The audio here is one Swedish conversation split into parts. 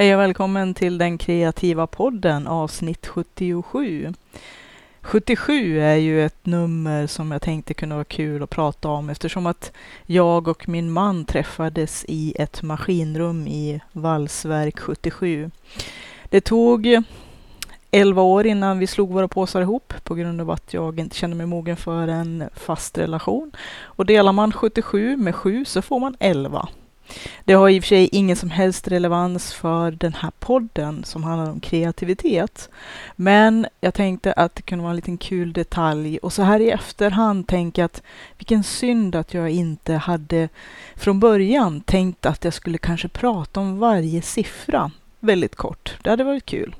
Hej och välkommen till den kreativa podden avsnitt 77. 77 är ju ett nummer som jag tänkte kunde vara kul att prata om eftersom att jag och min man träffades i ett maskinrum i Valsverk 77. Det tog 11 år innan vi slog våra påsar ihop på grund av att jag inte kände mig mogen för en fast relation. Och delar man 77 med 7 så får man 11. Det har i och för sig ingen som helst relevans för den här podden som handlar om kreativitet. Men jag tänkte att det kunde vara en liten kul detalj och så här i efterhand tänker jag att vilken synd att jag inte hade från början tänkt att jag skulle kanske prata om varje siffra väldigt kort. Det hade varit kul.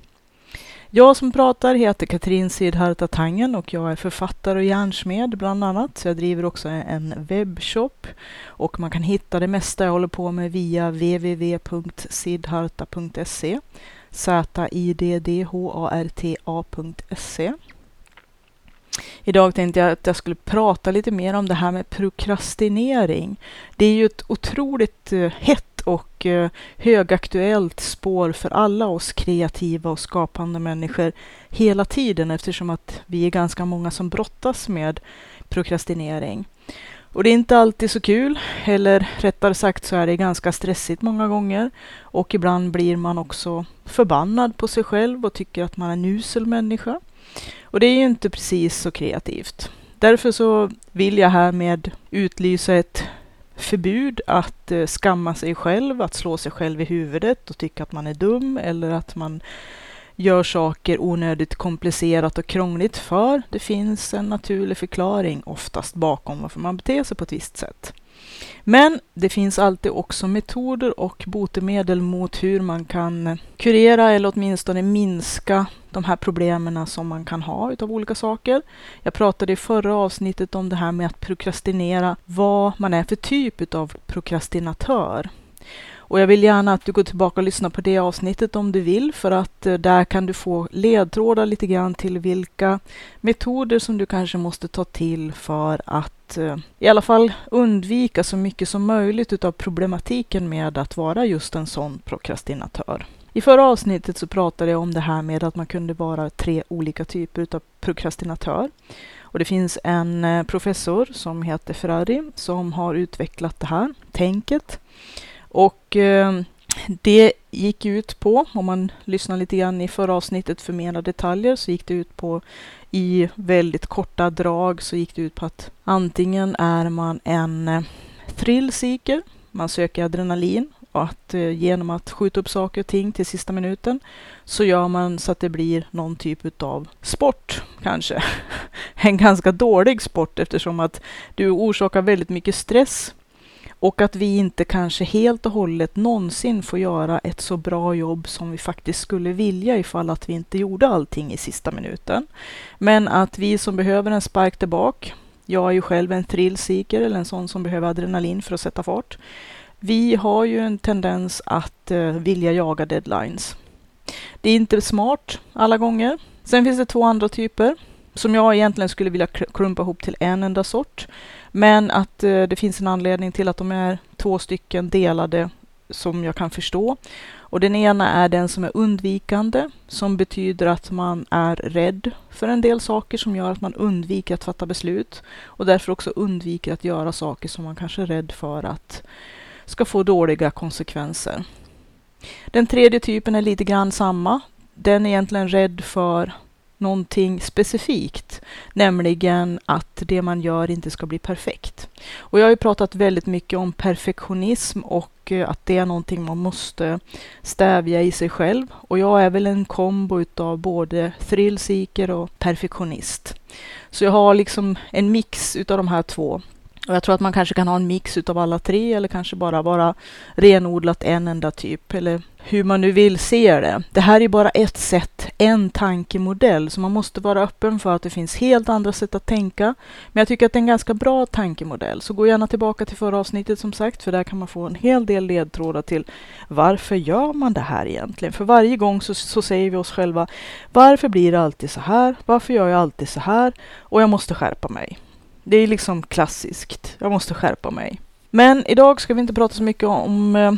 Jag som pratar heter Katrin Sidharta Tangen och jag är författare och järnsmed bland annat. Så jag driver också en webbshop och man kan hitta det mesta jag håller på med via www.sidharta.se Z-I-D-D-H-A-R-T-A.se Idag tänkte jag att jag skulle prata lite mer om det här med prokrastinering. Det är ju ett otroligt eh, hett och eh, högaktuellt spår för alla oss kreativa och skapande människor hela tiden eftersom att vi är ganska många som brottas med prokrastinering. Och det är inte alltid så kul, eller rättare sagt så är det ganska stressigt många gånger. Och ibland blir man också förbannad på sig själv och tycker att man är en usel människa. Och det är ju inte precis så kreativt. Därför så vill jag härmed utlysa ett förbud att eh, skamma sig själv, att slå sig själv i huvudet och tycka att man är dum eller att man gör saker onödigt komplicerat och krångligt för det finns en naturlig förklaring oftast bakom varför man beter sig på ett visst sätt. Men det finns alltid också metoder och botemedel mot hur man kan kurera eller åtminstone minska de här problemen som man kan ha utav olika saker. Jag pratade i förra avsnittet om det här med att prokrastinera, vad man är för typ utav prokrastinatör. Och jag vill gärna att du går tillbaka och lyssnar på det avsnittet om du vill, för att eh, där kan du få ledtrådar lite grann till vilka metoder som du kanske måste ta till för att eh, i alla fall undvika så mycket som möjligt utav problematiken med att vara just en sån prokrastinatör. I förra avsnittet så pratade jag om det här med att man kunde vara tre olika typer utav prokrastinatör. Och det finns en eh, professor som heter Ferrari som har utvecklat det här tänket. Och eh, det gick ut på, om man lyssnar lite grann i förra avsnittet för mera detaljer, så gick det ut på i väldigt korta drag så gick det ut på att antingen är man en thrill thrillseeker, man söker adrenalin och att eh, genom att skjuta upp saker och ting till sista minuten så gör man så att det blir någon typ av sport kanske. en ganska dålig sport eftersom att du orsakar väldigt mycket stress och att vi inte kanske helt och hållet någonsin får göra ett så bra jobb som vi faktiskt skulle vilja ifall att vi inte gjorde allting i sista minuten. Men att vi som behöver en spark tillbaka, jag är ju själv en thrillseeker eller en sån som behöver adrenalin för att sätta fart. Vi har ju en tendens att eh, vilja jaga deadlines. Det är inte smart alla gånger. Sen finns det två andra typer som jag egentligen skulle vilja klumpa ihop till en enda sort. Men att eh, det finns en anledning till att de är två stycken delade som jag kan förstå. Och den ena är den som är undvikande, som betyder att man är rädd för en del saker som gör att man undviker att fatta beslut och därför också undviker att göra saker som man kanske är rädd för att ska få dåliga konsekvenser. Den tredje typen är lite grann samma. Den är egentligen rädd för någonting specifikt, nämligen att det man gör inte ska bli perfekt. Och jag har ju pratat väldigt mycket om perfektionism och eh, att det är någonting man måste stävja i sig själv. Och jag är väl en kombo utav både thrillseeker och perfektionist. Så jag har liksom en mix utav de här två. Och jag tror att man kanske kan ha en mix utav alla tre eller kanske bara vara renodlat en enda typ eller hur man nu vill se det. Det här är bara ett sätt, en tankemodell, så man måste vara öppen för att det finns helt andra sätt att tänka. Men jag tycker att det är en ganska bra tankemodell, så gå gärna tillbaka till förra avsnittet som sagt, för där kan man få en hel del ledtrådar till varför gör man det här egentligen? För varje gång så, så säger vi oss själva, varför blir det alltid så här? Varför gör jag alltid så här? Och jag måste skärpa mig. Det är liksom klassiskt. Jag måste skärpa mig. Men idag ska vi inte prata så mycket om eh,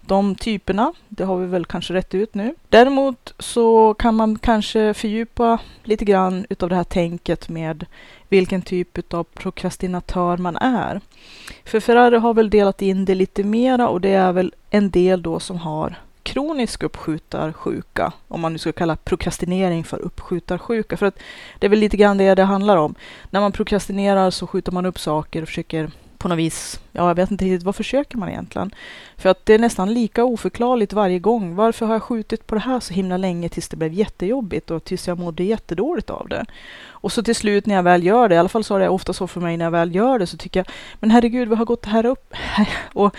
de typerna. Det har vi väl kanske rätt ut nu. Däremot så kan man kanske fördjupa lite grann utav det här tänket med vilken typ av prokrastinatör man är. För Ferrari har väl delat in det lite mera och det är väl en del då som har kronisk uppskjutarsjuka, om man nu ska kalla prokrastinering för uppskjutarsjuka. För att det är väl lite grann det det handlar om. När man prokrastinerar så skjuter man upp saker och försöker på något vis, ja jag vet inte riktigt, vad försöker man egentligen? För att det är nästan lika oförklarligt varje gång. Varför har jag skjutit på det här så himla länge tills det blev jättejobbigt och tills jag mådde jättedåligt av det? Och så till slut när jag väl gör det, i alla fall så är det ofta så för mig när jag väl gör det, så tycker jag, men herregud, vad har gått här upp? och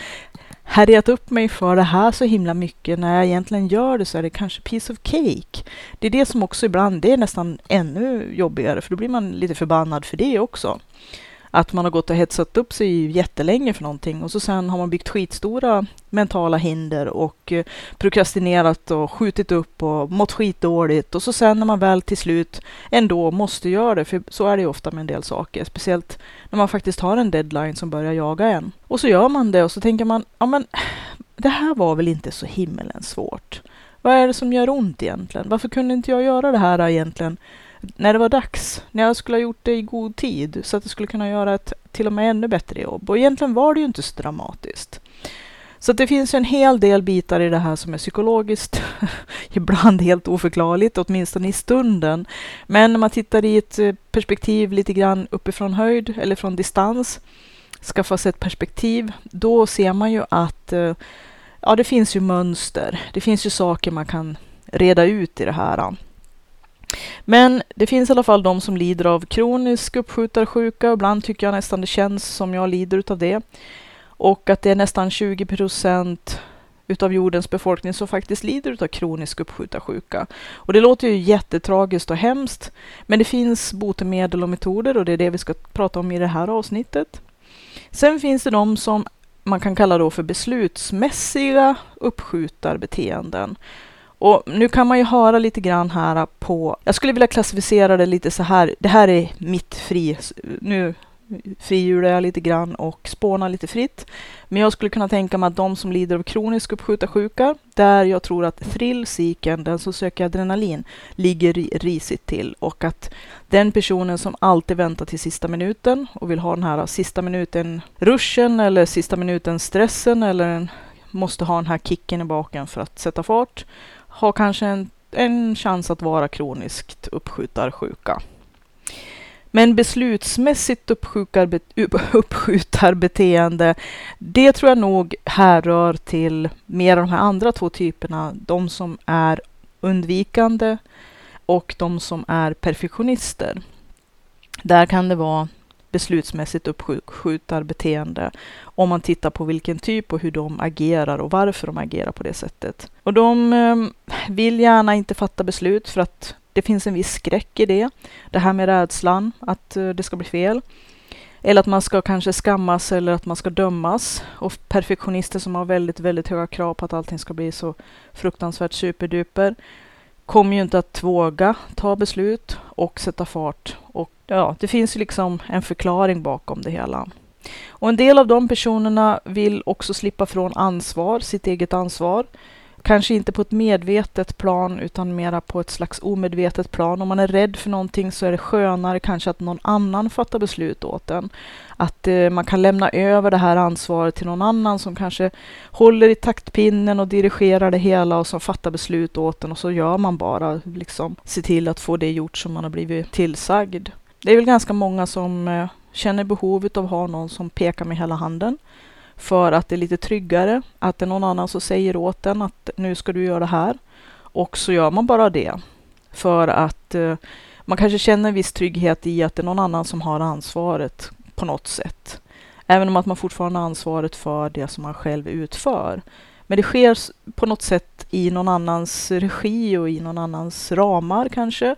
härjat upp mig för det här så himla mycket. När jag egentligen gör det så är det kanske piece of cake. Det är det som också ibland, det är nästan ännu jobbigare, för då blir man lite förbannad för det också att man har gått och hetsat upp sig jättelänge för någonting och så sen har man byggt skitstora mentala hinder och eh, prokrastinerat och skjutit upp och mått skitdåligt och så sen när man väl till slut ändå måste göra det, för så är det ju ofta med en del saker, speciellt när man faktiskt har en deadline som börjar jaga en. Och så gör man det och så tänker man, ja men det här var väl inte så himmelens svårt. Vad är det som gör ont egentligen? Varför kunde inte jag göra det här egentligen när det var dags, när jag skulle ha gjort det i god tid så att jag skulle kunna göra ett till och med ännu bättre jobb. Och egentligen var det ju inte så dramatiskt. Så det finns en hel del bitar i det här som är psykologiskt, ibland helt oförklarligt, åtminstone i stunden. Men när man tittar i ett eh, perspektiv lite grann uppifrån höjd eller från distans, skaffa sig ett perspektiv, då ser man ju att eh, ja, det finns ju mönster. Det finns ju saker man kan reda ut i det här. Men det finns i alla fall de som lider av kronisk uppskjutarsjuka. Ibland tycker jag nästan det känns som jag lider av det. Och att det är nästan 20 procent utav jordens befolkning som faktiskt lider av kronisk uppskjutarsjuka. Och det låter ju jättetragiskt och hemskt, men det finns botemedel och metoder och det är det vi ska prata om i det här avsnittet. Sen finns det de som man kan kalla då för beslutsmässiga uppskjutarbeteenden. Och nu kan man ju höra lite grann här på, jag skulle vilja klassificera det lite så här, det här är mitt fri, nu frihjular jag lite grann och spånar lite fritt. Men jag skulle kunna tänka mig att de som lider av kronisk uppskjuta där jag tror att thrillseeken, den som söker adrenalin, ligger risigt till och att den personen som alltid väntar till sista minuten och vill ha den här sista minuten ruschen eller sista minuten stressen eller en, måste ha den här kicken i baken för att sätta fart har kanske en, en chans att vara kroniskt uppskjutarsjuka. Men beslutsmässigt uppskjutarbeteende, det tror jag nog härrör till mer av de här andra två typerna. De som är undvikande och de som är perfektionister. Där kan det vara beslutsmässigt uppskjutarbeteende om man tittar på vilken typ och hur de agerar och varför de agerar på det sättet. Och de ehm, vill gärna inte fatta beslut för att det finns en viss skräck i det. Det här med rädslan att eh, det ska bli fel. Eller att man ska kanske skammas eller att man ska dömas. Och perfektionister som har väldigt, väldigt höga krav på att allting ska bli så fruktansvärt superduper kommer ju inte att våga ta beslut och sätta fart. Och ja, det finns ju liksom en förklaring bakom det hela. Och en del av de personerna vill också slippa från ansvar, sitt eget ansvar. Kanske inte på ett medvetet plan utan mera på ett slags omedvetet plan. Om man är rädd för någonting så är det skönare kanske att någon annan fattar beslut åt en. Att eh, man kan lämna över det här ansvaret till någon annan som kanske håller i taktpinnen och dirigerar det hela och som fattar beslut åt en och så gör man bara liksom se till att få det gjort som man har blivit tillsagd. Det är väl ganska många som eh, känner behovet av att ha någon som pekar med hela handen för att det är lite tryggare att det är någon annan som säger åt en att nu ska du göra det här. Och så gör man bara det. För att eh, man kanske känner en viss trygghet i att det är någon annan som har ansvaret på något sätt. Även om att man fortfarande har ansvaret för det som man själv utför. Men det sker på något sätt i någon annans regi och i någon annans ramar kanske.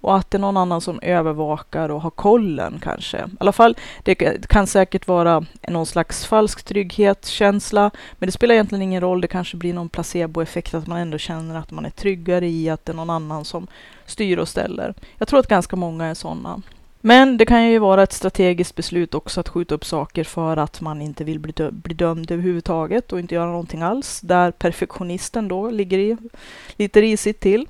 Och att det är någon annan som övervakar och har kollen kanske. I alla fall, det kan säkert vara någon slags falsk trygghetskänsla. Men det spelar egentligen ingen roll. Det kanske blir någon placeboeffekt att man ändå känner att man är tryggare i att det är någon annan som styr och ställer. Jag tror att ganska många är sådana. Men det kan ju vara ett strategiskt beslut också att skjuta upp saker för att man inte vill bli, dö bli dömd överhuvudtaget och inte göra någonting alls. Där perfektionisten då ligger i, lite risigt till.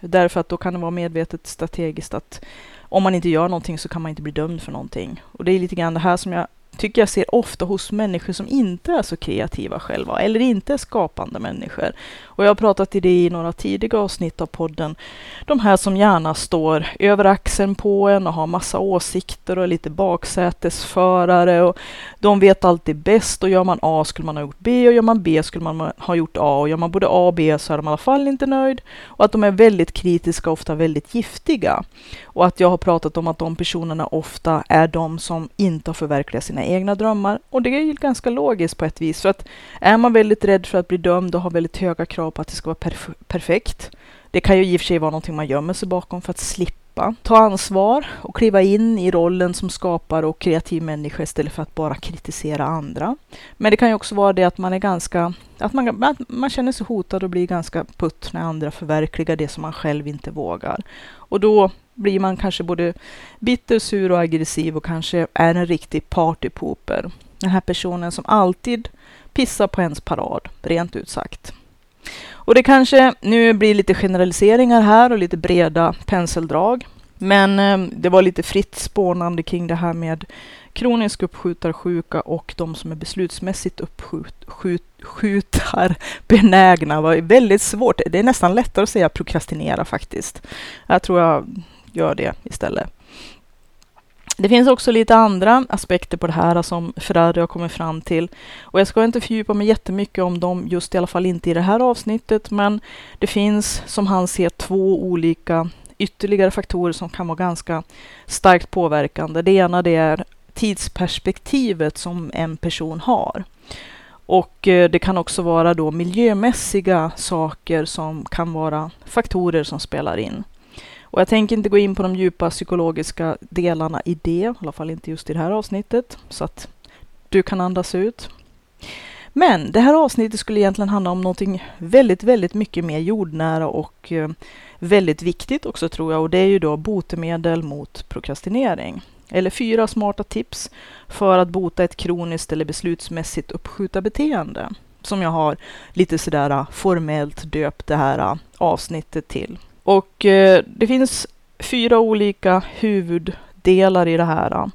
Därför att då kan det vara medvetet strategiskt att om man inte gör någonting så kan man inte bli dömd för någonting. Och det är lite grann det här som jag tycker jag ser ofta hos människor som inte är så kreativa själva eller inte är skapande människor. Och jag har pratat i det i några tidiga avsnitt av podden. De här som gärna står över axeln på en och har massa åsikter och är lite baksätesförare och de vet alltid bäst och gör man A skulle man ha gjort B och gör man B skulle man ha gjort A och gör man både A och B så är de i alla fall inte nöjd och att de är väldigt kritiska och ofta väldigt giftiga. Och att jag har pratat om att de personerna ofta är de som inte har förverkligat sina egna drömmar. Och det är ju ganska logiskt på ett vis. För att är man väldigt rädd för att bli dömd och har väldigt höga krav på att det ska vara perf perfekt. Det kan ju i och för sig vara någonting man gömmer sig bakom för att slippa ta ansvar och kliva in i rollen som skapare och kreativ människa istället för att bara kritisera andra. Men det kan ju också vara det att man är ganska, att man, att man känner sig hotad och blir ganska putt när andra förverkligar det som man själv inte vågar. Och då blir man kanske både bitter, sur och aggressiv och kanske är en riktig partypooper. Den här personen som alltid pissar på ens parad, rent ut sagt. Och det kanske nu blir lite generaliseringar här och lite breda penseldrag. Men eh, det var lite fritt spånande kring det här med kronisk uppskjutarsjuka och de som är beslutsmässigt uppskjutarbenägna. Det var väldigt svårt. Det är nästan lättare att säga prokrastinera faktiskt. Jag tror jag gör det istället. Det finns också lite andra aspekter på det här som Ferrari har kommit fram till. Och jag ska inte fördjupa mig jättemycket om dem, just i alla fall inte i det här avsnittet, men det finns som han ser två olika ytterligare faktorer som kan vara ganska starkt påverkande. Det ena det är tidsperspektivet som en person har. Och eh, det kan också vara då miljömässiga saker som kan vara faktorer som spelar in. Och jag tänker inte gå in på de djupa psykologiska delarna i det, i alla fall inte just i det här avsnittet, så att du kan andas ut. Men det här avsnittet skulle egentligen handla om någonting väldigt, väldigt mycket mer jordnära och eh, väldigt viktigt också tror jag och det är ju då botemedel mot prokrastinering. Eller fyra smarta tips för att bota ett kroniskt eller beslutsmässigt uppskjuta beteende som jag har lite sådär eh, formellt döpt det här eh, avsnittet till. Och eh, det finns fyra olika huvuddelar i det här eh,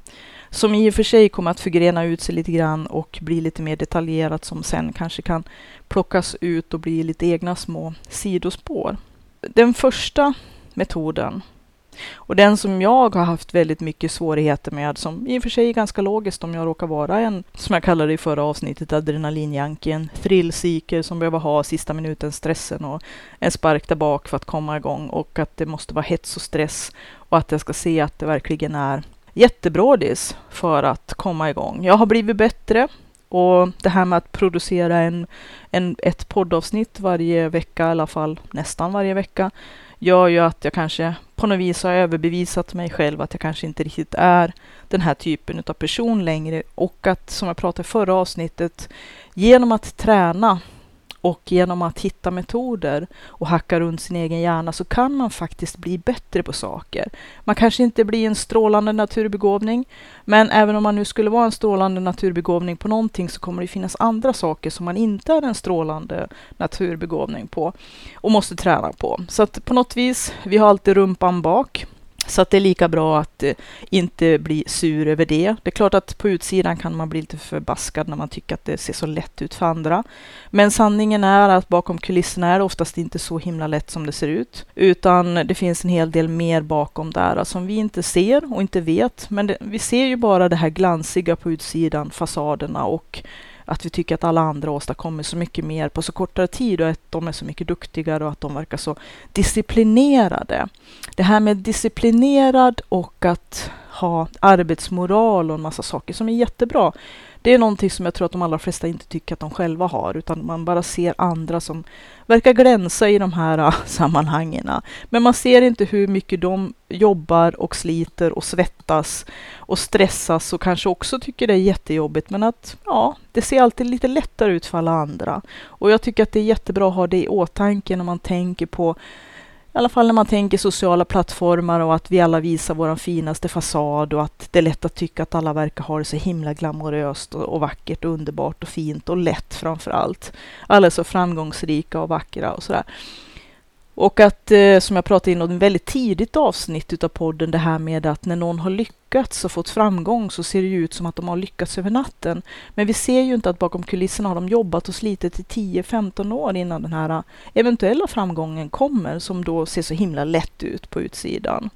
som i och för sig kommer att förgrena ut sig lite grann och bli lite mer detaljerat som sen kanske kan plockas ut och bli lite egna små sidospår. Den första metoden och den som jag har haft väldigt mycket svårigheter med, som i och för sig är ganska logiskt om jag råkar vara en, som jag kallade det i förra avsnittet, adrenalinjanke, en thrillseeker som behöver ha sista minuten stressen och en spark där bak för att komma igång och att det måste vara hets och stress och att jag ska se att det verkligen är jättebrådis för att komma igång. Jag har blivit bättre och det här med att producera en, en, ett poddavsnitt varje vecka, i alla fall nästan varje vecka, gör ju att jag kanske på något vis har jag överbevisat mig själv att jag kanske inte riktigt är den här typen av person längre. Och att, som jag pratade i förra avsnittet, genom att träna och genom att hitta metoder och hacka runt sin egen hjärna så kan man faktiskt bli bättre på saker. Man kanske inte blir en strålande naturbegåvning, men även om man nu skulle vara en strålande naturbegåvning på någonting så kommer det finnas andra saker som man inte är en strålande naturbegåvning på och måste träna på. Så att på något vis, vi har alltid rumpan bak. Så att det är lika bra att eh, inte bli sur över det. Det är klart att på utsidan kan man bli lite förbaskad när man tycker att det ser så lätt ut för andra. Men sanningen är att bakom kulisserna är det oftast inte så himla lätt som det ser ut, utan det finns en hel del mer bakom där som vi inte ser och inte vet. Men det, vi ser ju bara det här glansiga på utsidan, fasaderna och att vi tycker att alla andra åstadkommer så mycket mer på så kortare tid och att de är så mycket duktigare och att de verkar så disciplinerade. Det här med disciplinerad och att ha arbetsmoral och en massa saker som är jättebra. Det är någonting som jag tror att de allra flesta inte tycker att de själva har, utan man bara ser andra som verkar glänsa i de här äh, sammanhangen. Men man ser inte hur mycket de jobbar och sliter och svettas och stressas och kanske också tycker det är jättejobbigt. Men att ja, det ser alltid lite lättare ut för alla andra. Och jag tycker att det är jättebra att ha det i åtanke när man tänker på i alla fall när man tänker sociala plattformar och att vi alla visar vår finaste fasad och att det är lätt att tycka att alla verkar ha det så himla glamoröst och, och vackert och underbart och fint och lätt framför allt. Alla är så framgångsrika och vackra och sådär. Och att, eh, som jag pratade in om ett väldigt tidigt avsnitt utav podden, det här med att när någon har lyckats och fått framgång så ser det ju ut som att de har lyckats över natten. Men vi ser ju inte att bakom kulisserna har de jobbat och slitit i 10-15 år innan den här eh, eventuella framgången kommer, som då ser så himla lätt ut på utsidan.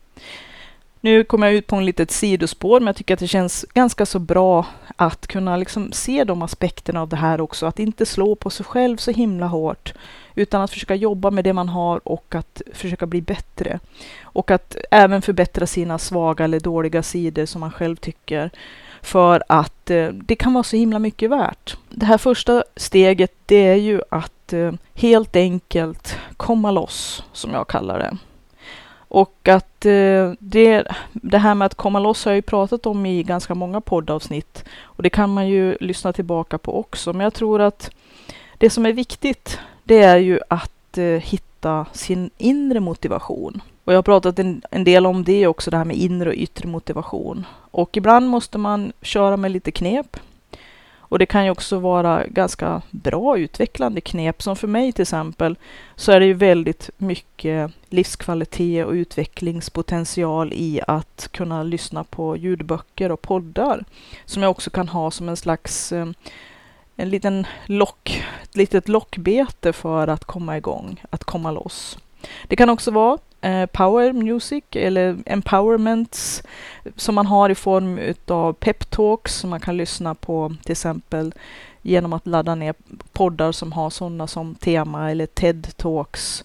Nu kommer jag ut på en litet sidospår, men jag tycker att det känns ganska så bra att kunna liksom se de aspekterna av det här också. Att inte slå på sig själv så himla hårt, utan att försöka jobba med det man har och att försöka bli bättre. Och att även förbättra sina svaga eller dåliga sidor som man själv tycker. För att eh, det kan vara så himla mycket värt. Det här första steget, det är ju att eh, helt enkelt komma loss, som jag kallar det. Och att eh, det, det här med att komma loss har jag ju pratat om i ganska många poddavsnitt. Och det kan man ju lyssna tillbaka på också. Men jag tror att det som är viktigt, det är ju att eh, hitta sin inre motivation. Och jag har pratat en, en, del om det också, det här med inre och yttre motivation. Och ibland måste man köra med lite knep. Och det kan ju också vara ganska bra utvecklande knep. Som för mig till exempel så är det ju väldigt mycket livskvalitet och utvecklingspotential i att kunna lyssna på ljudböcker och poddar. Som jag också kan ha som en slags eh, en liten lock, ett litet lockbete för att komma igång, att komma loss. Det kan också vara eh, power music eller empowerments som man har i form utav peptalks som man kan lyssna på till exempel genom att ladda ner poddar som har sådana som tema eller TED-talks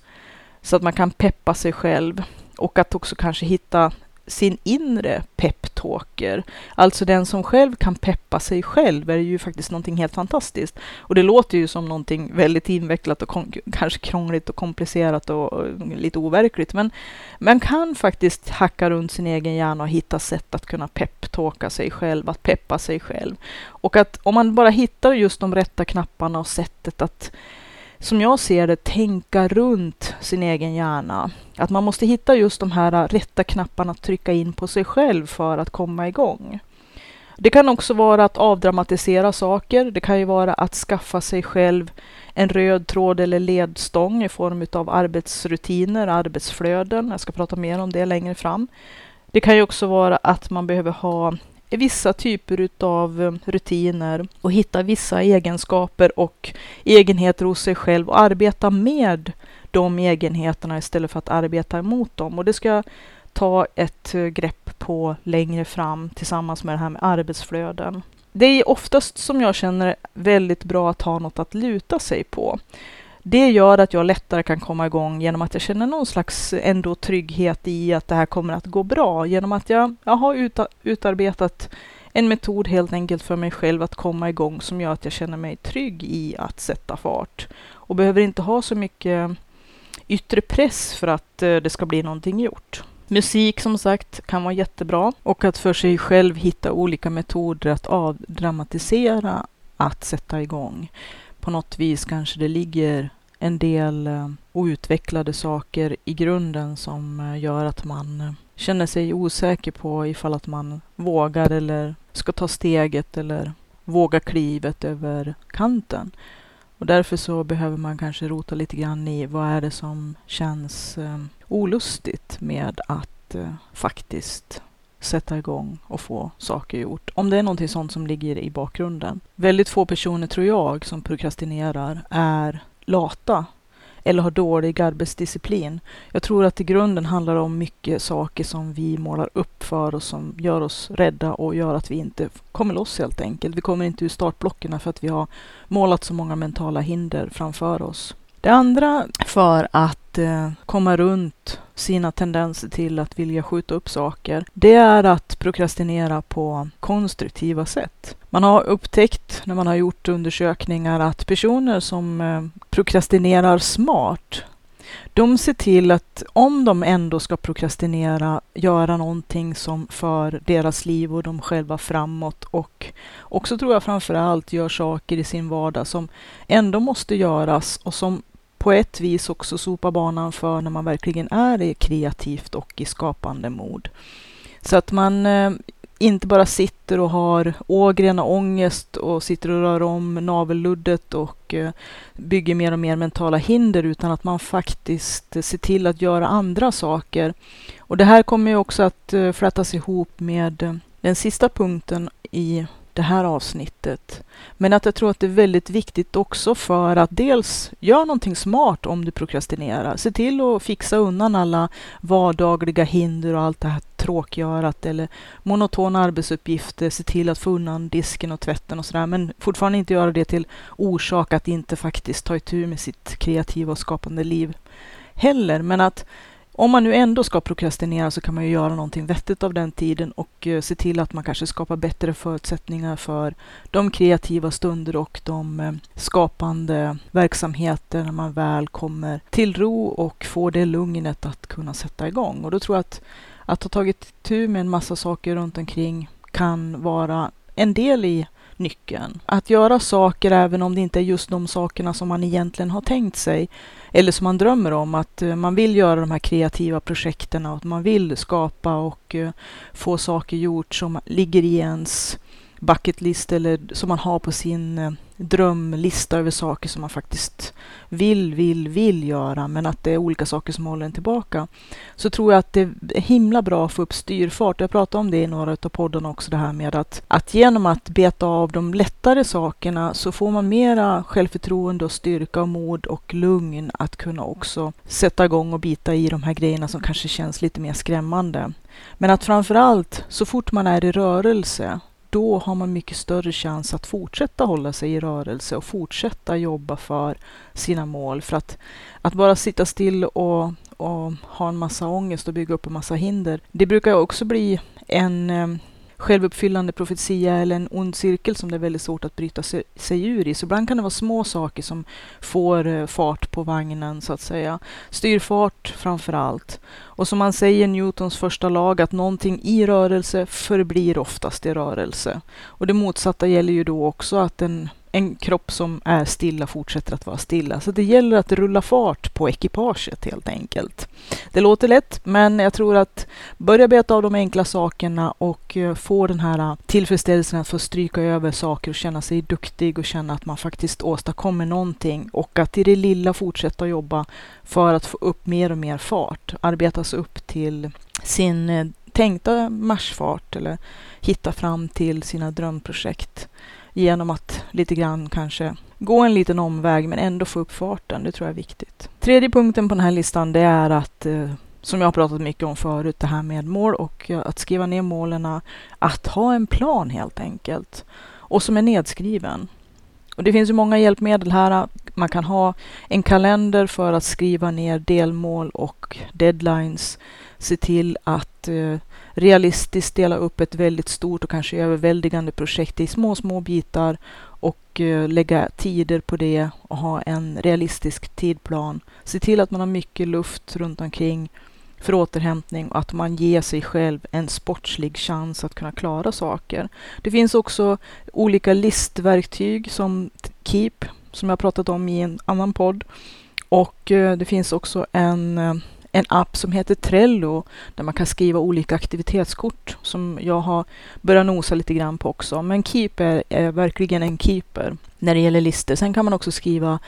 så att man kan peppa sig själv och att också kanske hitta sin inre peptalker. Alltså den som själv kan peppa sig själv är ju faktiskt någonting helt fantastiskt. Och det låter ju som någonting väldigt invecklat och kanske krångligt och komplicerat och, och lite overkligt. Men man kan faktiskt hacka runt sin egen hjärna och hitta sätt att kunna peptalka sig själv, att peppa sig själv. Och att om man bara hittar just de rätta knapparna och sättet att som jag ser det, tänka runt sin egen hjärna. Att man måste hitta just de här rätta knapparna att trycka in på sig själv för att komma igång. Det kan också vara att avdramatisera saker. Det kan ju vara att skaffa sig själv en röd tråd eller ledstång i form av arbetsrutiner, arbetsflöden. Jag ska prata mer om det längre fram. Det kan ju också vara att man behöver ha vissa typer av eh, rutiner och hitta vissa egenskaper och egenheter hos sig själv och arbeta med de egenheterna istället för att arbeta emot dem. Och det ska jag ta ett eh, grepp på längre fram tillsammans med det här med arbetsflöden. Det är oftast som jag känner väldigt bra att ha något att luta sig på. Det gör att jag lättare kan komma igång genom att jag känner någon slags ändå trygghet i att det här kommer att gå bra. Genom att jag, jag har utarbetat en metod helt enkelt för mig själv att komma igång som gör att jag känner mig trygg i att sätta fart. Och behöver inte ha så mycket yttre press för att eh, det ska bli någonting gjort. Musik som sagt kan vara jättebra och att för sig själv hitta olika metoder att avdramatisera att sätta igång på något vis kanske det ligger en del eh, outvecklade saker i grunden som eh, gör att man eh, känner sig osäker på ifall att man vågar eller ska ta steget eller våga klivet över kanten. Och därför så behöver man kanske rota lite grann i vad är det som känns olustigt med att faktiskt sätta igång och få saker gjort. Om det är någonting sånt som ligger i bakgrunden. Väldigt få personer tror jag som prokrastinerar är lata eller har dålig arbetsdisciplin. Jag tror att i grunden handlar det om mycket saker som vi målar upp för och som gör oss rädda och gör att vi inte kommer loss helt enkelt. Vi kommer inte ur startblocken för att vi har målat så många mentala hinder framför oss. Det andra för att eh, komma runt sina tendenser till att vilja skjuta upp saker, det är att prokrastinera på konstruktiva sätt. Man har upptäckt när man har gjort undersökningar att personer som eh, prokrastinerar smart, de ser till att om de ändå ska prokrastinera, göra någonting som för deras liv och de själva framåt och också tror jag framför allt gör saker i sin vardag som ändå måste göras och som på ett vis också sopa banan för när man verkligen är i kreativt och i skapande mod. Så att man eh, inte bara sitter och har ågren och ångest och sitter och rör om navelluddet och eh, bygger mer och mer mentala hinder utan att man faktiskt ser till att göra andra saker. Och det här kommer ju också att eh, flätas ihop med den sista punkten i det här avsnittet. Men att jag tror att det är väldigt viktigt också för att dels göra någonting smart om du prokrastinerar. Se till att fixa undan alla vardagliga hinder och allt det här tråkgörat eller monotona arbetsuppgifter. Se till att få undan disken och tvätten och sådär. Men fortfarande inte göra det till orsak att inte faktiskt ta itu med sitt kreativa och skapande liv heller. Men att om man nu ändå ska prokrastinera så kan man ju göra någonting vettigt av den tiden och eh, se till att man kanske skapar bättre förutsättningar för de kreativa stunder och de eh, skapande verksamheter när man väl kommer till ro och får det lugnet att kunna sätta igång. Och då tror jag att att ha tagit tur med en massa saker runt omkring kan vara en del i nyckeln. Att göra saker även om det inte är just de sakerna som man egentligen har tänkt sig eller som man drömmer om. Att eh, man vill göra de här kreativa projekten och att man vill skapa och eh, få saker gjort som ligger i ens bucket list eller som man har på sin eh, drömlista över saker som man faktiskt vill, vill, vill göra, men att det är olika saker som håller en tillbaka. Så tror jag att det är himla bra att få upp styrfart. Jag pratade om det i några av poddarna också, det här med att, att genom att beta av de lättare sakerna så får man mera självförtroende och styrka och mod och lugn att kunna också sätta igång och bita i de här grejerna som kanske känns lite mer skrämmande. Men att framför allt, så fort man är i rörelse, då har man mycket större chans att fortsätta hålla sig i rörelse och fortsätta jobba för sina mål. För att, att bara sitta still och, och ha en massa ångest och bygga upp en massa hinder, det brukar också bli en eh, självuppfyllande profetia eller en ond cirkel som det är väldigt svårt att bryta sig, sig ur i. Så ibland kan det vara små saker som får eh, fart på vagnen så att säga. Styrfart framför allt. Och som man säger Newtons första lag att någonting i rörelse förblir oftast i rörelse. Och det motsatta gäller ju då också att en en kropp som är stilla fortsätter att vara stilla. Så det gäller att rulla fart på ekipaget helt enkelt. Det låter lätt, men jag tror att börja beta av de enkla sakerna och eh, få den här eh, tillfredsställelsen att få stryka över saker och känna sig duktig och känna att man faktiskt åstadkommer någonting och att i det lilla fortsätta jobba för att få upp mer och mer fart, arbeta sig upp till sin eh, tänkta marschfart eller hitta fram till sina drömprojekt genom att lite grann kanske gå en liten omväg men ändå få upp farten. Det tror jag är viktigt. Tredje punkten på den här listan det är att eh, som jag har pratat mycket om förut, det här med mål och eh, att skriva ner målen, att ha en plan helt enkelt och som är nedskriven. Och det finns ju många hjälpmedel här. Man kan ha en kalender för att skriva ner delmål och deadlines. Se till att eh, realistiskt dela upp ett väldigt stort och kanske överväldigande projekt i små, små bitar och eh, lägga tider på det och ha en realistisk tidplan. Se till att man har mycket luft runt omkring för återhämtning och att man ger sig själv en sportslig chans att kunna klara saker. Det finns också olika listverktyg som Keep, som jag pratat om i en annan podd. Och eh, det finns också en eh, en app som heter Trello där man kan skriva olika aktivitetskort som jag har börjat nosa lite grann på också. Men Keeper är, är verkligen en keeper när det gäller listor. Sen kan man också skriva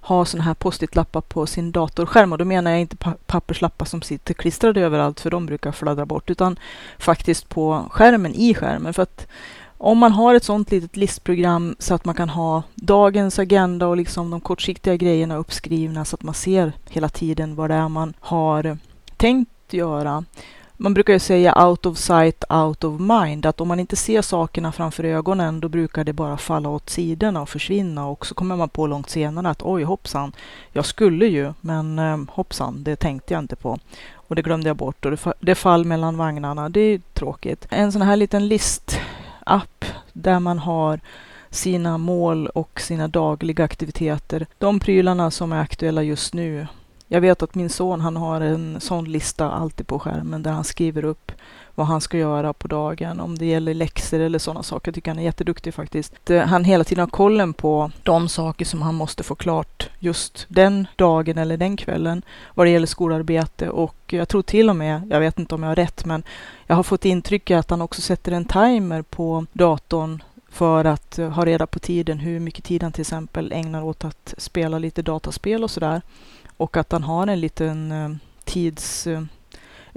ha sådana här post-it-lappar på sin datorskärm och då menar jag inte papperslappar som sitter klistrade överallt för de brukar fladdra bort utan faktiskt på skärmen i skärmen för att om man har ett sådant litet listprogram så att man kan ha dagens agenda och liksom de kortsiktiga grejerna uppskrivna så att man ser hela tiden vad det är man har tänkt göra. Man brukar ju säga out of sight, out of mind, att om man inte ser sakerna framför ögonen då brukar det bara falla åt sidorna och försvinna och så kommer man på långt senare att oj hoppsan, jag skulle ju, men eh, hoppsan, det tänkte jag inte på och det glömde jag bort och det, fall mellan vagnarna, det är tråkigt. En sån här liten listapp där man har sina mål och sina dagliga aktiviteter. De prylarna som är aktuella just nu Jag vet att min son han har en sån lista alltid på skärmen där han skriver upp vad han ska göra på dagen, om det gäller läxor eller sådana saker. Jag tycker han är jätteduktig faktiskt. Eh, han hela tiden har kollen på de saker som han måste få klart just den dagen eller den kvällen vad det gäller skolarbete och jag tror till och med, jag vet inte om jag har rätt, men jag har fått intrycket att han också sätter en timer på datorn för att eh, ha reda på tiden, hur mycket tid han till exempel ägnar åt att spela lite dataspel och sådär. Och att han har en liten eh, tids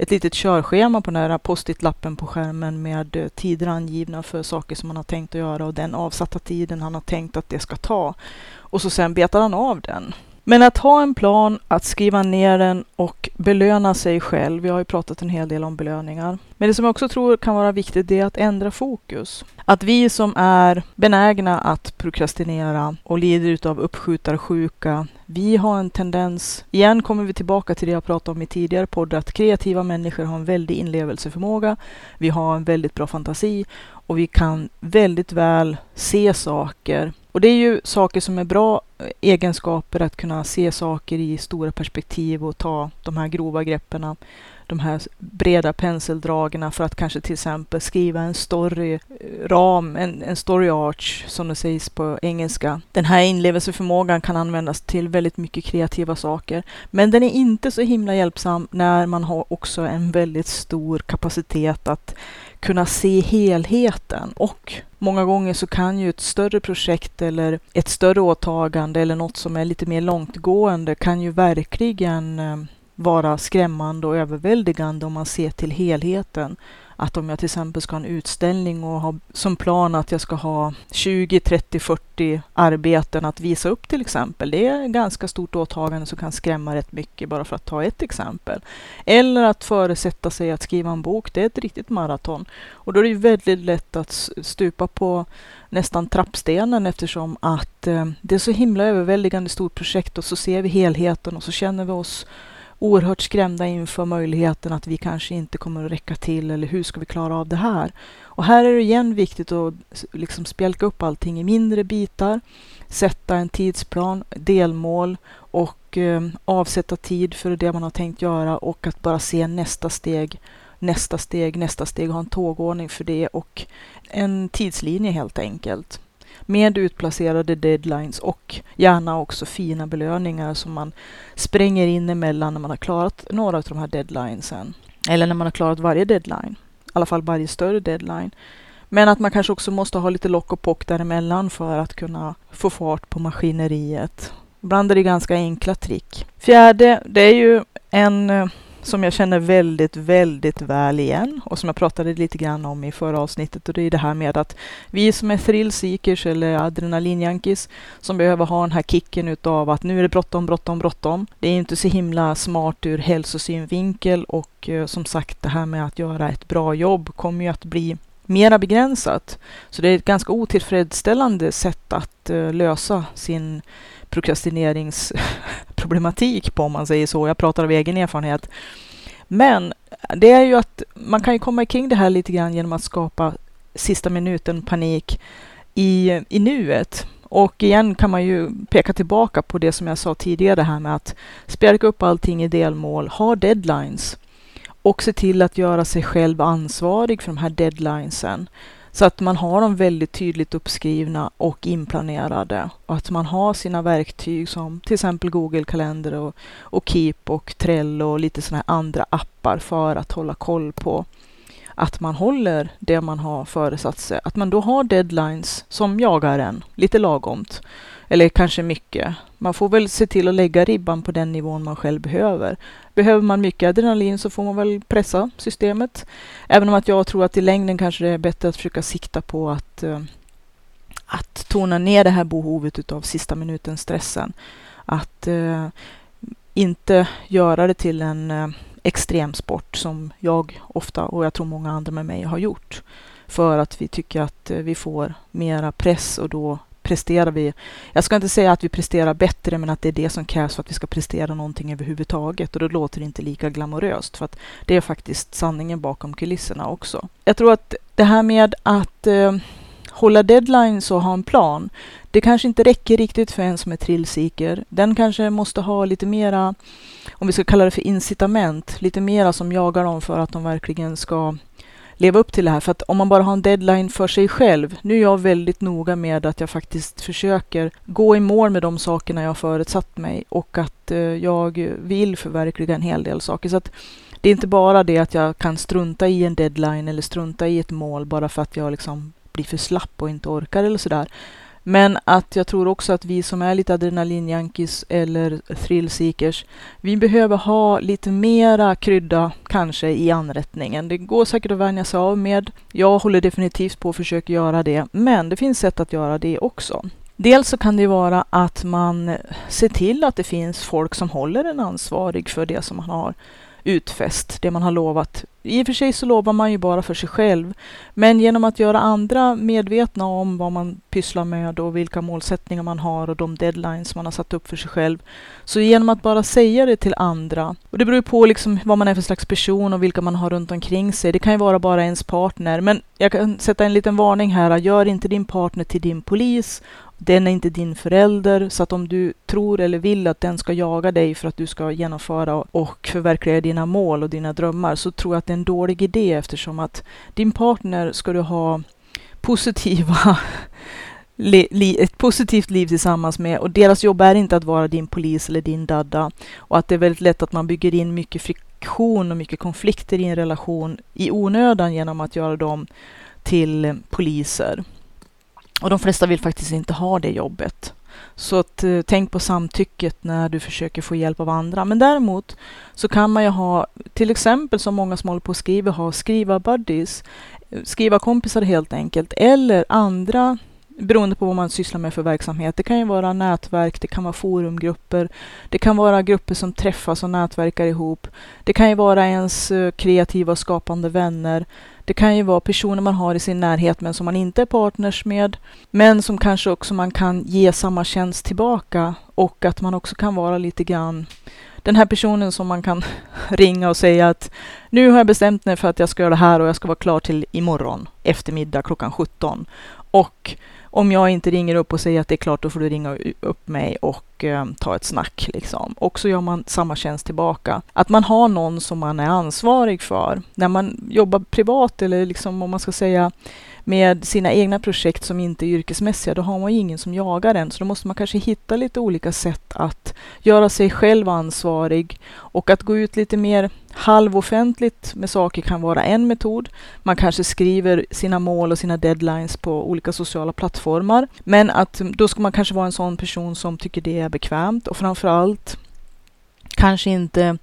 ett litet körschema på den här post-it-lappen på skärmen med eh, tider angivna för saker som man har tänkt att göra och den avsatta tiden han har tänkt att det ska ta. Och så sen betar han av den. Men att ha en plan, att skriva ner den och belöna sig själv. Vi har ju pratat en hel del om belöningar. Men det som jag också tror kan vara viktigt det är att ändra fokus. Att vi som är benägna att prokrastinera och lider av uppskjutarsjuka, vi har en tendens, igen kommer vi tillbaka till det jag pratade om i tidigare podd, att kreativa människor har en väldig inlevelseförmåga. Vi har en väldigt bra fantasi och vi kan väldigt väl se saker. Och det är ju saker som är bra egenskaper att kunna se saker i stora perspektiv och ta de här grova greppen de här breda penseldragen för att kanske till exempel skriva en storyram, en, en story arch som det sägs på engelska. Den här inlevelseförmågan kan användas till väldigt mycket kreativa saker, men den är inte så himla hjälpsam när man har också en väldigt stor kapacitet att kunna se helheten och många gånger så kan ju ett större projekt eller ett större åtagande eller något som är lite mer långtgående kan ju verkligen eh, vara skrämmande och överväldigande om man ser till helheten. Att om jag till exempel ska ha en utställning och ha som plan att jag ska ha 20, 30, 40 arbeten att visa upp till exempel. Det är ett ganska stort åtagande som kan skrämma rätt mycket bara för att ta ett exempel. Eller att föresätta sig att skriva en bok, det är ett riktigt maraton. Och då är det väldigt lätt att stupa på nästan trappstenen eftersom att eh, det är så himla överväldigande stort projekt och så ser vi helheten och så känner vi oss oerhört skrämda inför möjligheten att vi kanske inte kommer att räcka till eller hur ska vi klara av det här? Och här är det igen viktigt att liksom spjälka upp allting i mindre bitar, sätta en tidsplan, delmål och eh, avsätta tid för det man har tänkt göra och att bara se nästa steg, nästa steg, nästa steg och ha en tågordning för det och en tidslinje helt enkelt med utplacerade deadlines och gärna också fina belöningar som man spränger in emellan när man har klarat några av de här deadlinesen. Eller när man har klarat varje deadline, i alla fall varje större deadline. Men att man kanske också måste ha lite lock och pock däremellan för att kunna få fart på maskineriet. Ibland är det ganska enkla trick. Fjärde, det är ju en eh, som jag känner väldigt, väldigt väl igen och som jag pratade lite grann om i förra avsnittet och det är det här med att vi som är thrillseekers eller adrenalinjankis som behöver ha den här kicken utav att nu är det bråttom, bråttom, bråttom. Det är inte så himla smart ur hälsosynvinkel och eh, som sagt det här med att göra ett bra jobb kommer ju att bli mera begränsat. Så det är ett ganska otillfredsställande sätt att eh, lösa sin prokrastineringsproblematik på om man säger så. Jag pratar av egen erfarenhet. Men det är ju att man kan ju komma kring det här lite grann genom att skapa sista minuten panik i, i nuet. Och igen kan man ju peka tillbaka på det som jag sa tidigare, det här med att spjälka upp allting i delmål, ha deadlines och se till att göra sig själv ansvarig för de här deadlinesen. Så att man har dem väldigt tydligt uppskrivna och inplanerade och att man har sina verktyg som till exempel Google Kalender och, och Keep och Trello och lite sådana här andra appar för att hålla koll på att man håller det man har föresatt sig. Att man då har deadlines som jagar en lite lagomt eller kanske mycket. Man får väl se till att lägga ribban på den nivån man själv behöver. Behöver man mycket adrenalin så får man väl pressa systemet. Även om att jag tror att i längden kanske det är bättre att försöka sikta på att, eh, att tona ner det här behovet av sista minuten-stressen. Att eh, inte göra det till en eh, extremsport som jag ofta och jag tror många andra med mig har gjort. För att vi tycker att vi får mera press och då presterar vi. Jag ska inte säga att vi presterar bättre, men att det är det som krävs för att vi ska prestera någonting överhuvudtaget. Och då låter det inte lika glamoröst, för att det är faktiskt sanningen bakom kulisserna också. Jag tror att det här med att eh, hålla deadlines och ha en plan. Det kanske inte räcker riktigt för en som är trillseeker. Den kanske måste ha lite mera, om vi ska kalla det för incitament, lite mera som jagar dem för att de verkligen ska leva upp till det här. För att om man bara har en deadline för sig själv. Nu är jag väldigt noga med att jag faktiskt försöker gå i mål med de sakerna jag förutsatt mig och att eh, jag vill förverkliga en hel del saker. Så att det är inte bara det att jag kan strunta i en deadline eller strunta i ett mål bara för att jag liksom blir för slapp och inte orkar eller sådär. Men att jag tror också att vi som är lite adrenalinjunkies eller thrillseekers, vi behöver ha lite mera krydda kanske i anrättningen. Det går säkert att vänja sig av med. Jag håller definitivt på att försöka göra det, men det finns sätt att göra det också. Dels så kan det vara att man ser till att det finns folk som håller en ansvarig för det som man har utfäst, det man har lovat. I och för sig så lovar man ju bara för sig själv, men genom att göra andra medvetna om vad man pysslar med och vilka målsättningar man har och de deadlines man har satt upp för sig själv. Så genom att bara säga det till andra, och det beror på liksom vad man är för slags person och vilka man har runt omkring sig. Det kan ju vara bara ens partner, men jag kan sätta en liten varning här. Gör inte din partner till din polis den är inte din förälder, så att om du tror eller vill att den ska jaga dig för att du ska genomföra och förverkliga dina mål och dina drömmar, så tror jag att det är en dålig idé eftersom att din partner ska du ha positiva ett positivt liv tillsammans med och deras jobb är inte att vara din polis eller din dadda och att det är väldigt lätt att man bygger in mycket friktion och mycket konflikter i en relation i onödan genom att göra dem till poliser. Och de flesta vill faktiskt inte ha det jobbet. Så att, eh, tänk på samtycket när du försöker få hjälp av andra. Men däremot så kan man ju ha, till exempel som många som håller på och skriver, ha skriva-buddies, skriva-kompisar helt enkelt, eller andra beroende på vad man sysslar med för verksamhet. Det kan ju vara nätverk, det kan vara forumgrupper, det kan vara grupper som träffas och nätverkar ihop. Det kan ju vara ens eh, kreativa och skapande vänner. Det kan ju vara personer man har i sin närhet men som man inte är partners med. Men som kanske också man kan ge samma tjänst tillbaka och att man också kan vara lite grann den här personen som man kan ringa och säga att nu har jag bestämt mig för att jag ska göra det här och jag ska vara klar till imorgon eftermiddag klockan 17. Och om jag inte ringer upp och säger att det är klart, då får du ringa upp mig och eh, ta ett snack. Liksom. Och så gör man samma tjänst tillbaka. Att man har någon som man är ansvarig för. När man jobbar privat eller liksom, om man ska säga med sina egna projekt som inte är yrkesmässiga, då har man ju ingen som jagar en. Så då måste man kanske hitta lite olika sätt att göra sig själv ansvarig och att gå ut lite mer halvoffentligt med saker kan vara en metod. Man kanske skriver sina mål och sina deadlines på olika sociala plattformar. Men att då ska man kanske vara en sån person som tycker det är bekvämt och framförallt kanske inte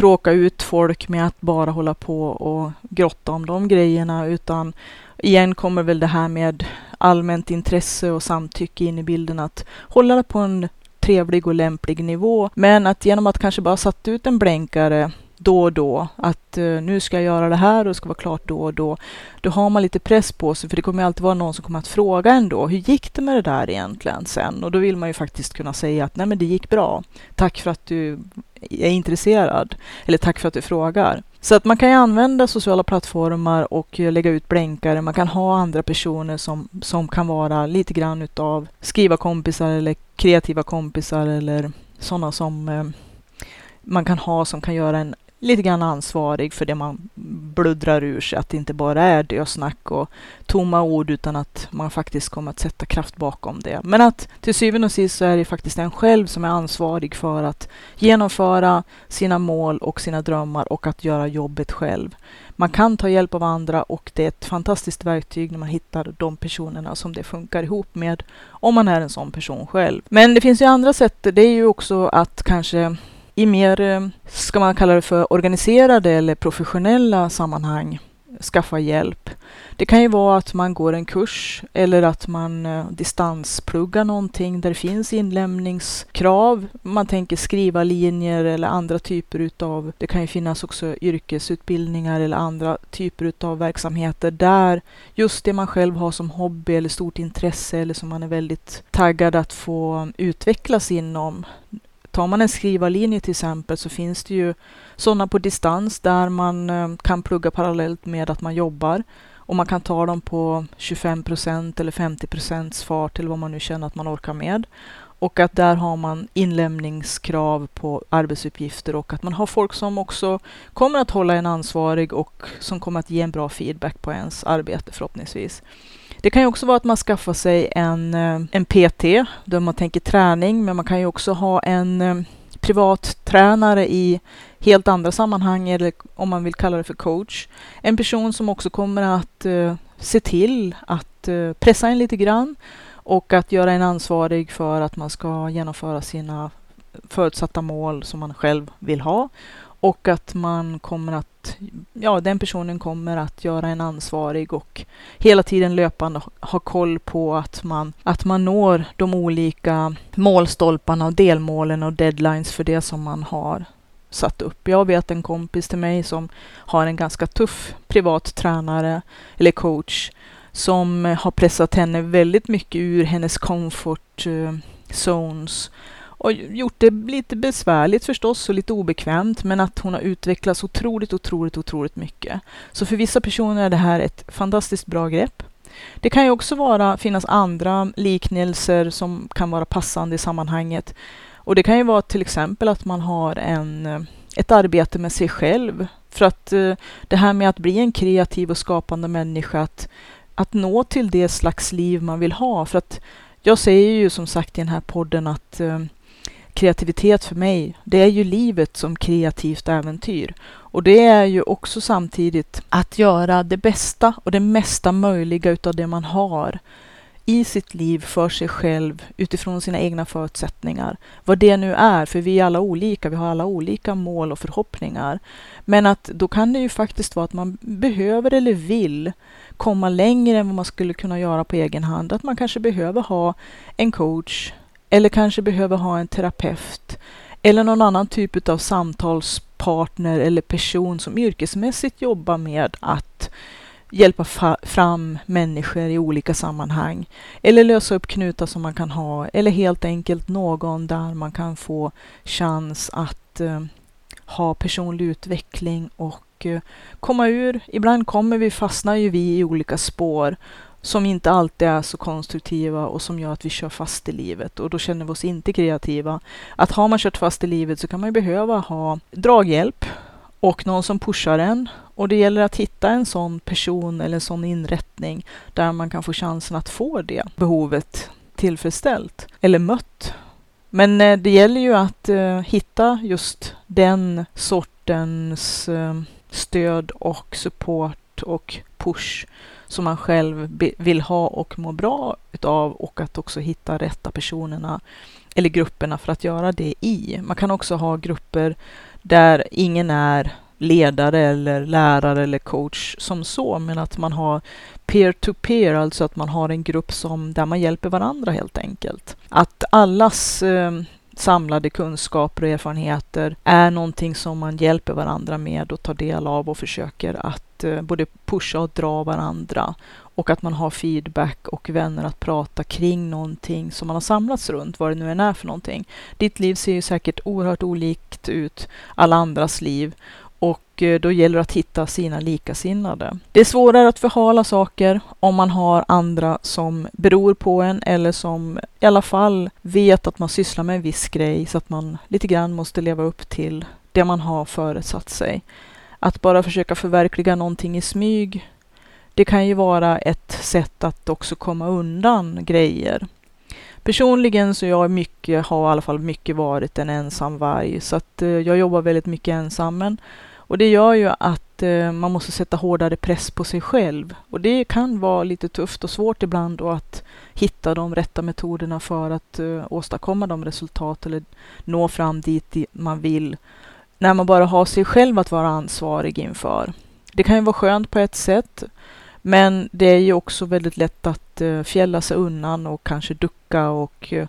tråka ut folk med att bara hålla på och grotta om de grejerna utan igen kommer väl det här med allmänt intresse och samtycke in i bilden att hålla det på en trevlig och lämplig nivå. Men att genom att kanske bara satt ut en blänkare då och då, att eh, nu ska jag göra det här och det ska vara klart då och då. Då har man lite press på sig, för det kommer alltid vara någon som kommer att fråga ändå. Hur gick det med det där egentligen sen? Och då vill man ju faktiskt kunna säga att nej, men det gick bra. Tack för att du är intresserad. Eller tack för att du frågar. Så att man kan ju använda sociala plattformar och lägga ut blänkare. Man kan ha andra personer som, som kan vara lite grann utav skriva kompisar eller kreativa kompisar eller sådana som eh, man kan ha som kan göra en lite grann ansvarig för det man bluddrar ur sig. Att det inte bara är dösnack och tomma ord utan att man faktiskt kommer att sätta kraft bakom det. Men att till syvende och sist så är det faktiskt en själv som är ansvarig för att genomföra sina mål och sina drömmar och att göra jobbet själv. Man kan ta hjälp av andra och det är ett fantastiskt verktyg när man hittar de personerna som det funkar ihop med om man är en sån person själv. Men det finns ju andra sätt. Det är ju också att kanske i mer, eh, ska man kalla det för organiserade eller professionella sammanhang skaffa hjälp. Det kan ju vara att man går en kurs eller att man eh, distanspluggar någonting där det finns inlämningskrav. Man tänker skriva linjer eller andra typer utav, det kan ju finnas också yrkesutbildningar eller andra typer utav verksamheter där just det man själv har som hobby eller stort intresse eller som man är väldigt taggad att få utvecklas inom Tar man en skrivarlinje till exempel så finns det ju sådana på distans där man eh, kan plugga parallellt med att man jobbar. och man kan ta dem på 25 procent eller 50 procents fart eller vad man nu känner att man orkar med. Och att där har man inlämningskrav på arbetsuppgifter och att man har folk som också kommer att hålla en ansvarig och som kommer att ge en bra feedback på ens arbete förhoppningsvis. Det kan ju också vara att man skaffar sig en, eh, en PT där man tänker träning, men man kan ju också ha en eh, privat tränare i helt andra sammanhang eller om man vill kalla det för coach. En person som också kommer att uh, se till att uh, pressa en lite grann och att göra en ansvarig för att man ska genomföra sina förutsatta mål som man själv vill ha och att man kommer att, ja, den personen kommer att göra en ansvarig och hela tiden löpande ha koll på att man, att man når de olika målstolparna och delmålen och deadlines för det som man har satt upp. Jag vet en kompis till mig som har en ganska tuff privat tränare eller coach som har pressat henne väldigt mycket ur hennes comfort eh, zones och gjort det lite besvärligt förstås och lite obekvämt, men att hon har utvecklats otroligt, otroligt, otroligt mycket. Så för vissa personer är det här ett fantastiskt bra grepp. Det kan ju också vara, finnas andra liknelser som kan vara passande i sammanhanget. Och det kan ju vara till exempel att man har en, eh, ett arbete med sig själv. För att eh, det här med att bli en kreativ och skapande människa, att, att nå till det slags liv man vill ha. För att jag säger ju som sagt i den här podden att eh, kreativitet för mig, det är ju livet som kreativt äventyr. Och det är ju också samtidigt att göra det bästa och det mesta möjliga utav det man har i sitt liv för sig själv utifrån sina egna förutsättningar. Vad det nu är, för vi är alla olika, vi har alla olika mål och förhoppningar. Men att då kan det ju faktiskt vara att man behöver eller vill komma längre än vad man skulle kunna göra på egen hand. Att man kanske behöver ha en coach, eller kanske behöver ha en terapeut. Eller någon annan typ av samtalspartner eller person som yrkesmässigt jobbar med att hjälpa fram människor i olika sammanhang. Eller lösa upp knutar som man kan ha. Eller helt enkelt någon där man kan få chans att eh, ha personlig utveckling och eh, komma ur. Ibland kommer vi, fastnar ju vi i olika spår som inte alltid är så konstruktiva och som gör att vi kör fast i livet och då känner vi oss inte kreativa. Att har man kört fast i livet så kan man ju behöva ha draghjälp och någon som pushar en och det gäller att hitta en sån person eller en sån inrättning där man kan få chansen att få det behovet tillfredsställt eller mött. Men eh, det gäller ju att eh, hitta just den sortens eh, stöd och support och push som man själv vill ha och må bra utav och att också hitta rätta personerna eller grupperna för att göra det i. Man kan också ha grupper där ingen är ledare eller lärare eller coach som så, men att man har peer-to-peer, -peer, alltså att man har en grupp som, där man hjälper varandra helt enkelt. Att allas eh, samlade kunskaper och erfarenheter är någonting som man hjälper varandra med och tar del av och försöker att eh, både pusha och dra varandra och att man har feedback och vänner att prata kring någonting som man har samlats runt, vad det nu än är för någonting. Ditt liv ser ju säkert oerhört olikt ut alla andras liv och eh, då gäller det att hitta sina likasinnade. Det är svårare att förhala saker om man har andra som beror på en eller som i alla fall vet att man sysslar med en viss grej så att man lite grann måste leva upp till det man har föresatt sig. Att bara försöka förverkliga någonting i smyg, det kan ju vara ett sätt att också komma undan grejer. Personligen så jag mycket, har i alla fall mycket varit en ensam varg så att eh, jag jobbar väldigt mycket ensam men och det gör ju att eh, man måste sätta hårdare press på sig själv. Och det kan vara lite tufft och svårt ibland då att hitta de rätta metoderna för att eh, åstadkomma de resultat eller nå fram dit man vill. När man bara har sig själv att vara ansvarig inför. Det kan ju vara skönt på ett sätt. Men det är ju också väldigt lätt att eh, fjälla sig undan och kanske ducka och eh,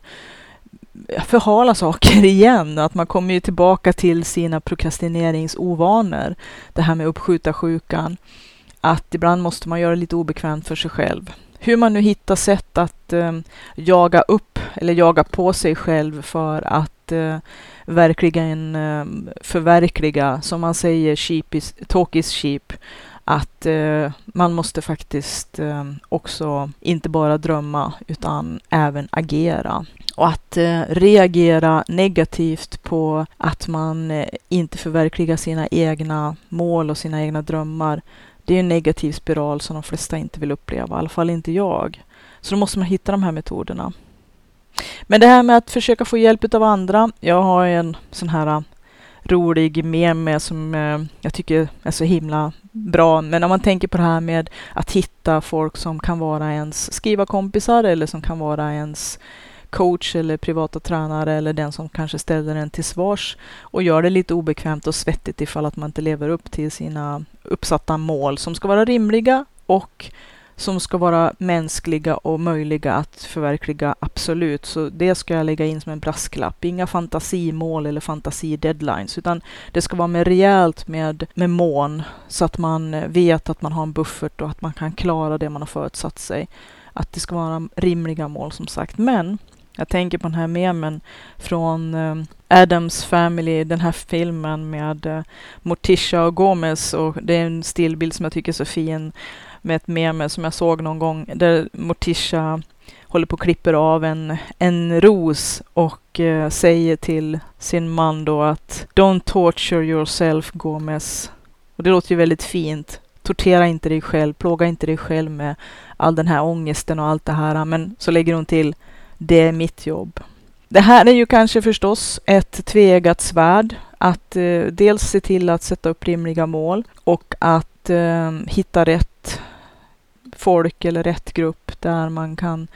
förhala saker igen. Att man kommer ju tillbaka till sina prokrastineringsovanor. Det här med uppskjuta sjukan. Att ibland måste man göra lite obekvämt för sig själv. Hur man nu hittar sätt att eh, jaga upp eller jaga på sig själv för att eh, verkligen eh, förverkliga, som man säger, sheep is, talk is cheap att eh, man måste faktiskt eh, också inte bara drömma utan även agera. Och att eh, reagera negativt på att man eh, inte förverkligar sina egna mål och sina egna drömmar, det är en negativ spiral som de flesta inte vill uppleva, i alla fall inte jag. Så då måste man hitta de här metoderna. Men det här med att försöka få hjälp av andra. Jag har en sån här rolig mer med som eh, jag tycker är så himla bra. Men om man tänker på det här med att hitta folk som kan vara ens skrivarkompisar eller som kan vara ens coach eller privata tränare eller den som kanske ställer en till svars och gör det lite obekvämt och svettigt ifall att man inte lever upp till sina uppsatta mål som ska vara rimliga och som ska vara mänskliga och möjliga att förverkliga, absolut. Så det ska jag lägga in som en brasklapp. Inga fantasimål eller fantasideadlines, utan det ska vara med rejält med, med mån så att man vet att man har en buffert och att man kan klara det man har förutsatt sig. Att det ska vara rimliga mål som sagt. Men jag tänker på den här memen från eh, Adams Family, den här filmen med eh, Morticia och Gomez och det är en stillbild som jag tycker är så fin med ett meme som jag såg någon gång där Morticia håller på och klipper av en, en ros och eh, säger till sin man då att Don't torture yourself Gomez. Och det låter ju väldigt fint. Tortera inte dig själv, plåga inte dig själv med all den här ångesten och allt det här. Men så lägger hon till det är mitt jobb. Det här är ju kanske förstås ett tveeggat svärd. Att eh, dels se till att sätta upp rimliga mål och att eh, hitta rätt folk eller rätt grupp där man kan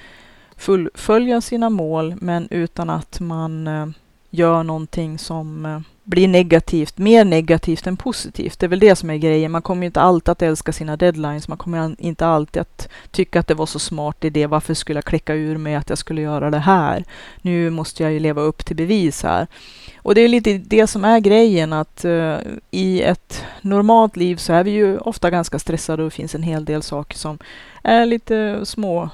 fullfölja sina mål men utan att man eh, gör någonting som eh, blir negativt, mer negativt än positivt. Det är väl det som är grejen. Man kommer inte alltid att älska sina deadlines. Man kommer inte alltid att tycka att det var så smart idé. Varför skulle jag klicka ur mig att jag skulle göra det här? Nu måste jag ju leva upp till bevis här. Och det är lite det som är grejen att uh, i ett normalt liv så är vi ju ofta ganska stressade och det finns en hel del saker som är lite små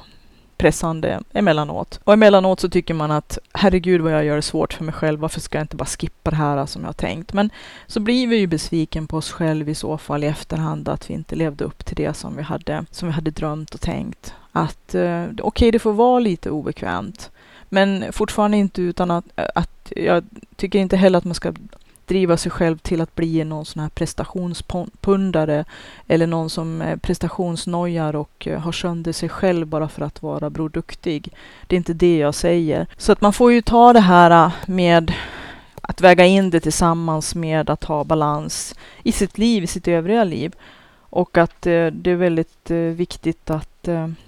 pressande emellanåt. Och emellanåt så tycker man att herregud vad jag gör det svårt för mig själv. Varför ska jag inte bara skippa det här som jag har tänkt? Men så blir vi ju besviken på oss själva i så fall i efterhand att vi inte levde upp till det som vi hade, som vi hade drömt och tänkt. Att eh, okej, okay, det får vara lite obekvämt. Men fortfarande inte utan att, eh, att jag tycker inte heller att man ska driva sig själv till att bli någon sån här prestationspundare eller någon som eh, prestationsnojar och eh, har sönder sig själv bara för att vara Bror Duktig. Det är inte det jag säger. Så att man får ju ta det här eh, med att väga in det tillsammans med att ha balans i sitt liv, i sitt övriga liv. Och att eh, det är väldigt viktigt att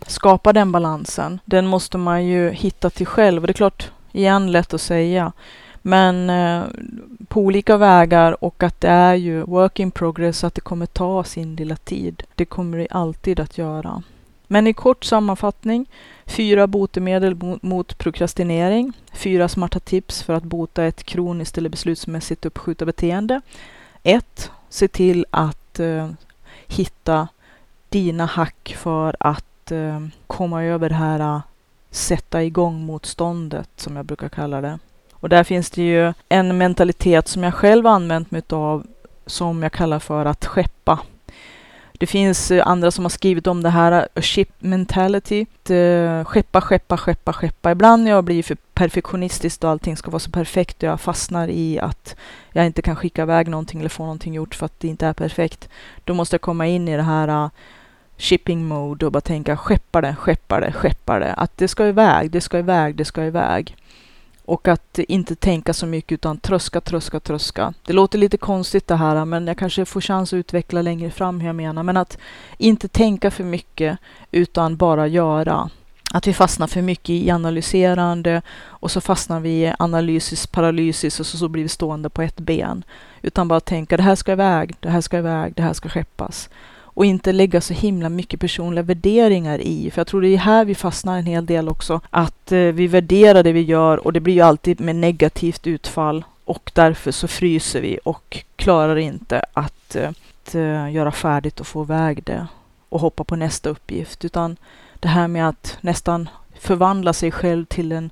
skapa den balansen. Den måste man ju hitta till själv. Och det är klart, igen lätt att säga. Men eh, på olika vägar och att det är ju work in progress, att det kommer ta sin lilla tid. Det kommer det alltid att göra. Men i kort sammanfattning, fyra botemedel mot prokrastinering, fyra smarta tips för att bota ett kroniskt eller beslutsmässigt uppskjuta beteende. 1. Se till att eh, hitta dina hack för att eh, komma över det här eh, sätta igång motståndet som jag brukar kalla det. Och där finns det ju en mentalitet som jag själv använt mig av som jag kallar för att skeppa. Det finns eh, andra som har skrivit om det här, eh, a ship mentality. Eh, skeppa, skeppa, skeppa, skeppa. Ibland när jag blir för perfektionistisk och allting ska vara så perfekt och jag fastnar i att jag inte kan skicka iväg någonting eller få någonting gjort för att det inte är perfekt. Då måste jag komma in i det här shipping mode och bara tänka skeppa det, skeppa det, skeppa det. Att det ska iväg, det ska iväg, det ska iväg. Och att inte tänka så mycket utan tröska, tröska, tröska. Det låter lite konstigt det här men jag kanske får chans att utveckla längre fram hur jag menar. Men att inte tänka för mycket utan bara göra. Att vi fastnar för mycket i analyserande och så fastnar vi i analysis, paralysis och så, så blir vi stående på ett ben. Utan bara tänka det här ska iväg, det här ska iväg, det här ska skeppas och inte lägga så himla mycket personliga värderingar i. För jag tror det är här vi fastnar en hel del också. Att eh, vi värderar det vi gör och det blir ju alltid med negativt utfall och därför så fryser vi och klarar inte att, eh, att eh, göra färdigt och få iväg det och hoppa på nästa uppgift. Utan det här med att nästan förvandla sig själv till en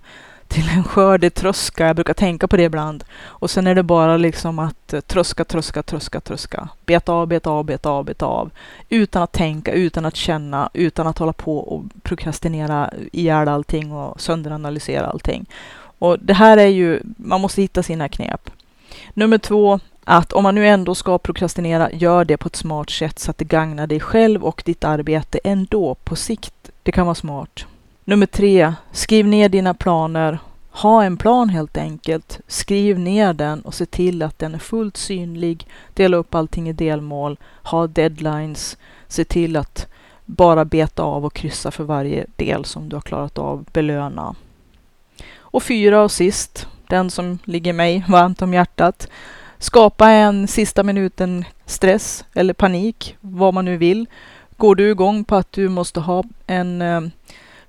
till en skördig tröska. Jag brukar tänka på det ibland. Och sen är det bara liksom att eh, tröska, tröska, tröska, tröska. Beta av, beta av, beta av, beta av. Utan att tänka, utan att känna, utan att hålla på och prokrastinera ihjäl allting och sönderanalysera allting. Och det här är ju, man måste hitta sina knep. Nummer två, att om man nu ändå ska prokrastinera, gör det på ett smart sätt så att det gagnar dig själv och ditt arbete ändå på sikt. Det kan vara smart. Nummer tre, skriv ner dina planer. Ha en plan helt enkelt. Skriv ner den och se till att den är fullt synlig. Dela upp allting i delmål. Ha deadlines. Se till att bara beta av och kryssa för varje del som du har klarat av. Belöna. Och fyra och sist, den som ligger mig varmt om hjärtat. Skapa en sista minuten stress eller panik, vad man nu vill. Går du igång på att du måste ha en eh,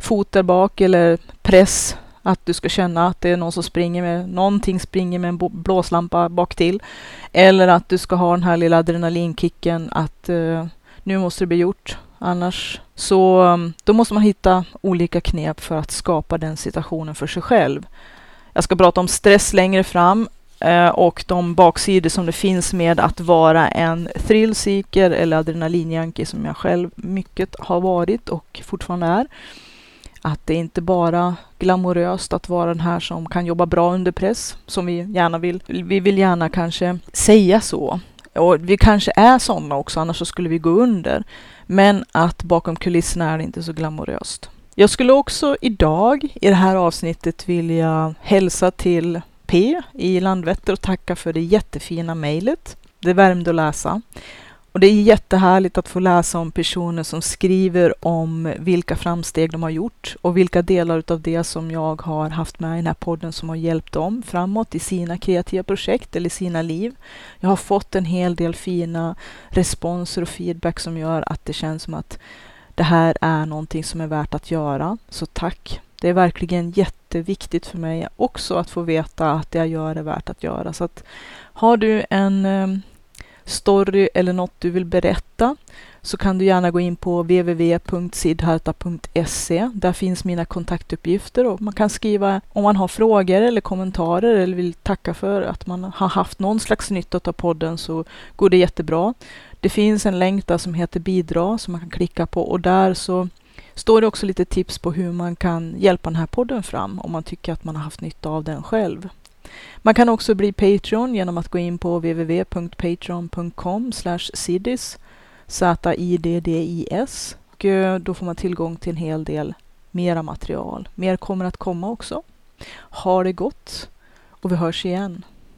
fot där bak eller press, att du ska känna att det är någon som springer med, någonting springer med en blåslampa bak till. Eller att du ska ha den här lilla adrenalinkicken att eh, nu måste det bli gjort. Annars så eh, då måste man hitta olika knep för att skapa den situationen för sig själv. Jag ska prata om stress längre fram eh, och de baksidor som det finns med att vara en thrillseeker eller adrenalinjunkie som jag själv mycket har varit och fortfarande är. Att det inte bara glamoröst att vara den här som kan jobba bra under press, som vi gärna vill. Vi vill gärna kanske säga så. Och vi kanske är sådana också, annars så skulle vi gå under. Men att bakom kulisserna är det inte så glamoröst. Jag skulle också idag i det här avsnittet vilja hälsa till P i Landvetter och tacka för det jättefina mejlet. Det värmde att läsa. Och det är jättehärligt att få läsa om personer som skriver om vilka framsteg de har gjort och vilka delar av det som jag har haft med i den här podden som har hjälpt dem framåt i sina kreativa projekt eller sina liv. Jag har fått en hel del fina responser och feedback som gör att det känns som att det här är någonting som är värt att göra. Så tack! Det är verkligen jätteviktigt för mig också att få veta att det jag gör är värt att göra. Så att har du en eh, story eller något du vill berätta så kan du gärna gå in på www.sidharta.se. Där finns mina kontaktuppgifter och man kan skriva om man har frågor eller kommentarer eller vill tacka för att man har haft någon slags nytta av podden så går det jättebra. Det finns en länk där som heter bidra som man kan klicka på och där så står det också lite tips på hur man kan hjälpa den här podden fram om man tycker att man har haft nytta av den själv. Man kan också bli Patreon genom att gå in på www.patreon.com sidis Z-I-D-D-I-S och eh, då får man tillgång till en hel del mera material. Mer kommer att komma också. Ha det gott och vi hörs igen.